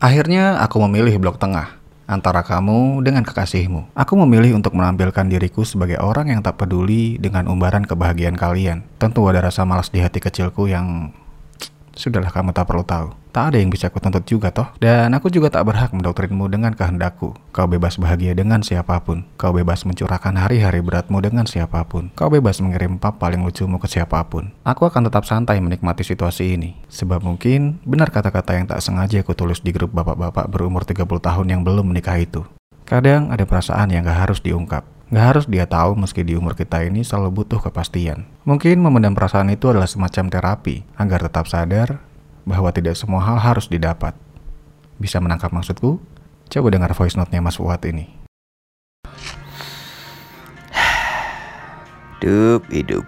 Akhirnya aku memilih blok tengah antara kamu dengan kekasihmu. Aku memilih untuk menampilkan diriku sebagai orang yang tak peduli dengan umbaran kebahagiaan kalian. Tentu ada rasa malas di hati kecilku yang Sudahlah kamu tak perlu tahu. Tak ada yang bisa kutuntut juga toh. Dan aku juga tak berhak mendoktrinmu dengan kehendakku. Kau bebas bahagia dengan siapa pun. Kau bebas mencurahkan hari-hari beratmu dengan siapa pun. Kau bebas mengirim pap paling lucumu ke siapa pun. Aku akan tetap santai menikmati situasi ini. Sebab mungkin benar kata-kata yang tak sengaja aku tulis di grup bapak-bapak berumur 30 tahun yang belum menikah itu. Kadang ada perasaan yang gak harus diungkap. Gak harus dia tahu meski di umur kita ini selalu butuh kepastian. Mungkin memendam perasaan itu adalah semacam terapi agar tetap sadar bahwa tidak semua hal harus didapat. Bisa menangkap maksudku? Coba dengar voice note-nya Mas Fuad ini. Hidup, hidup.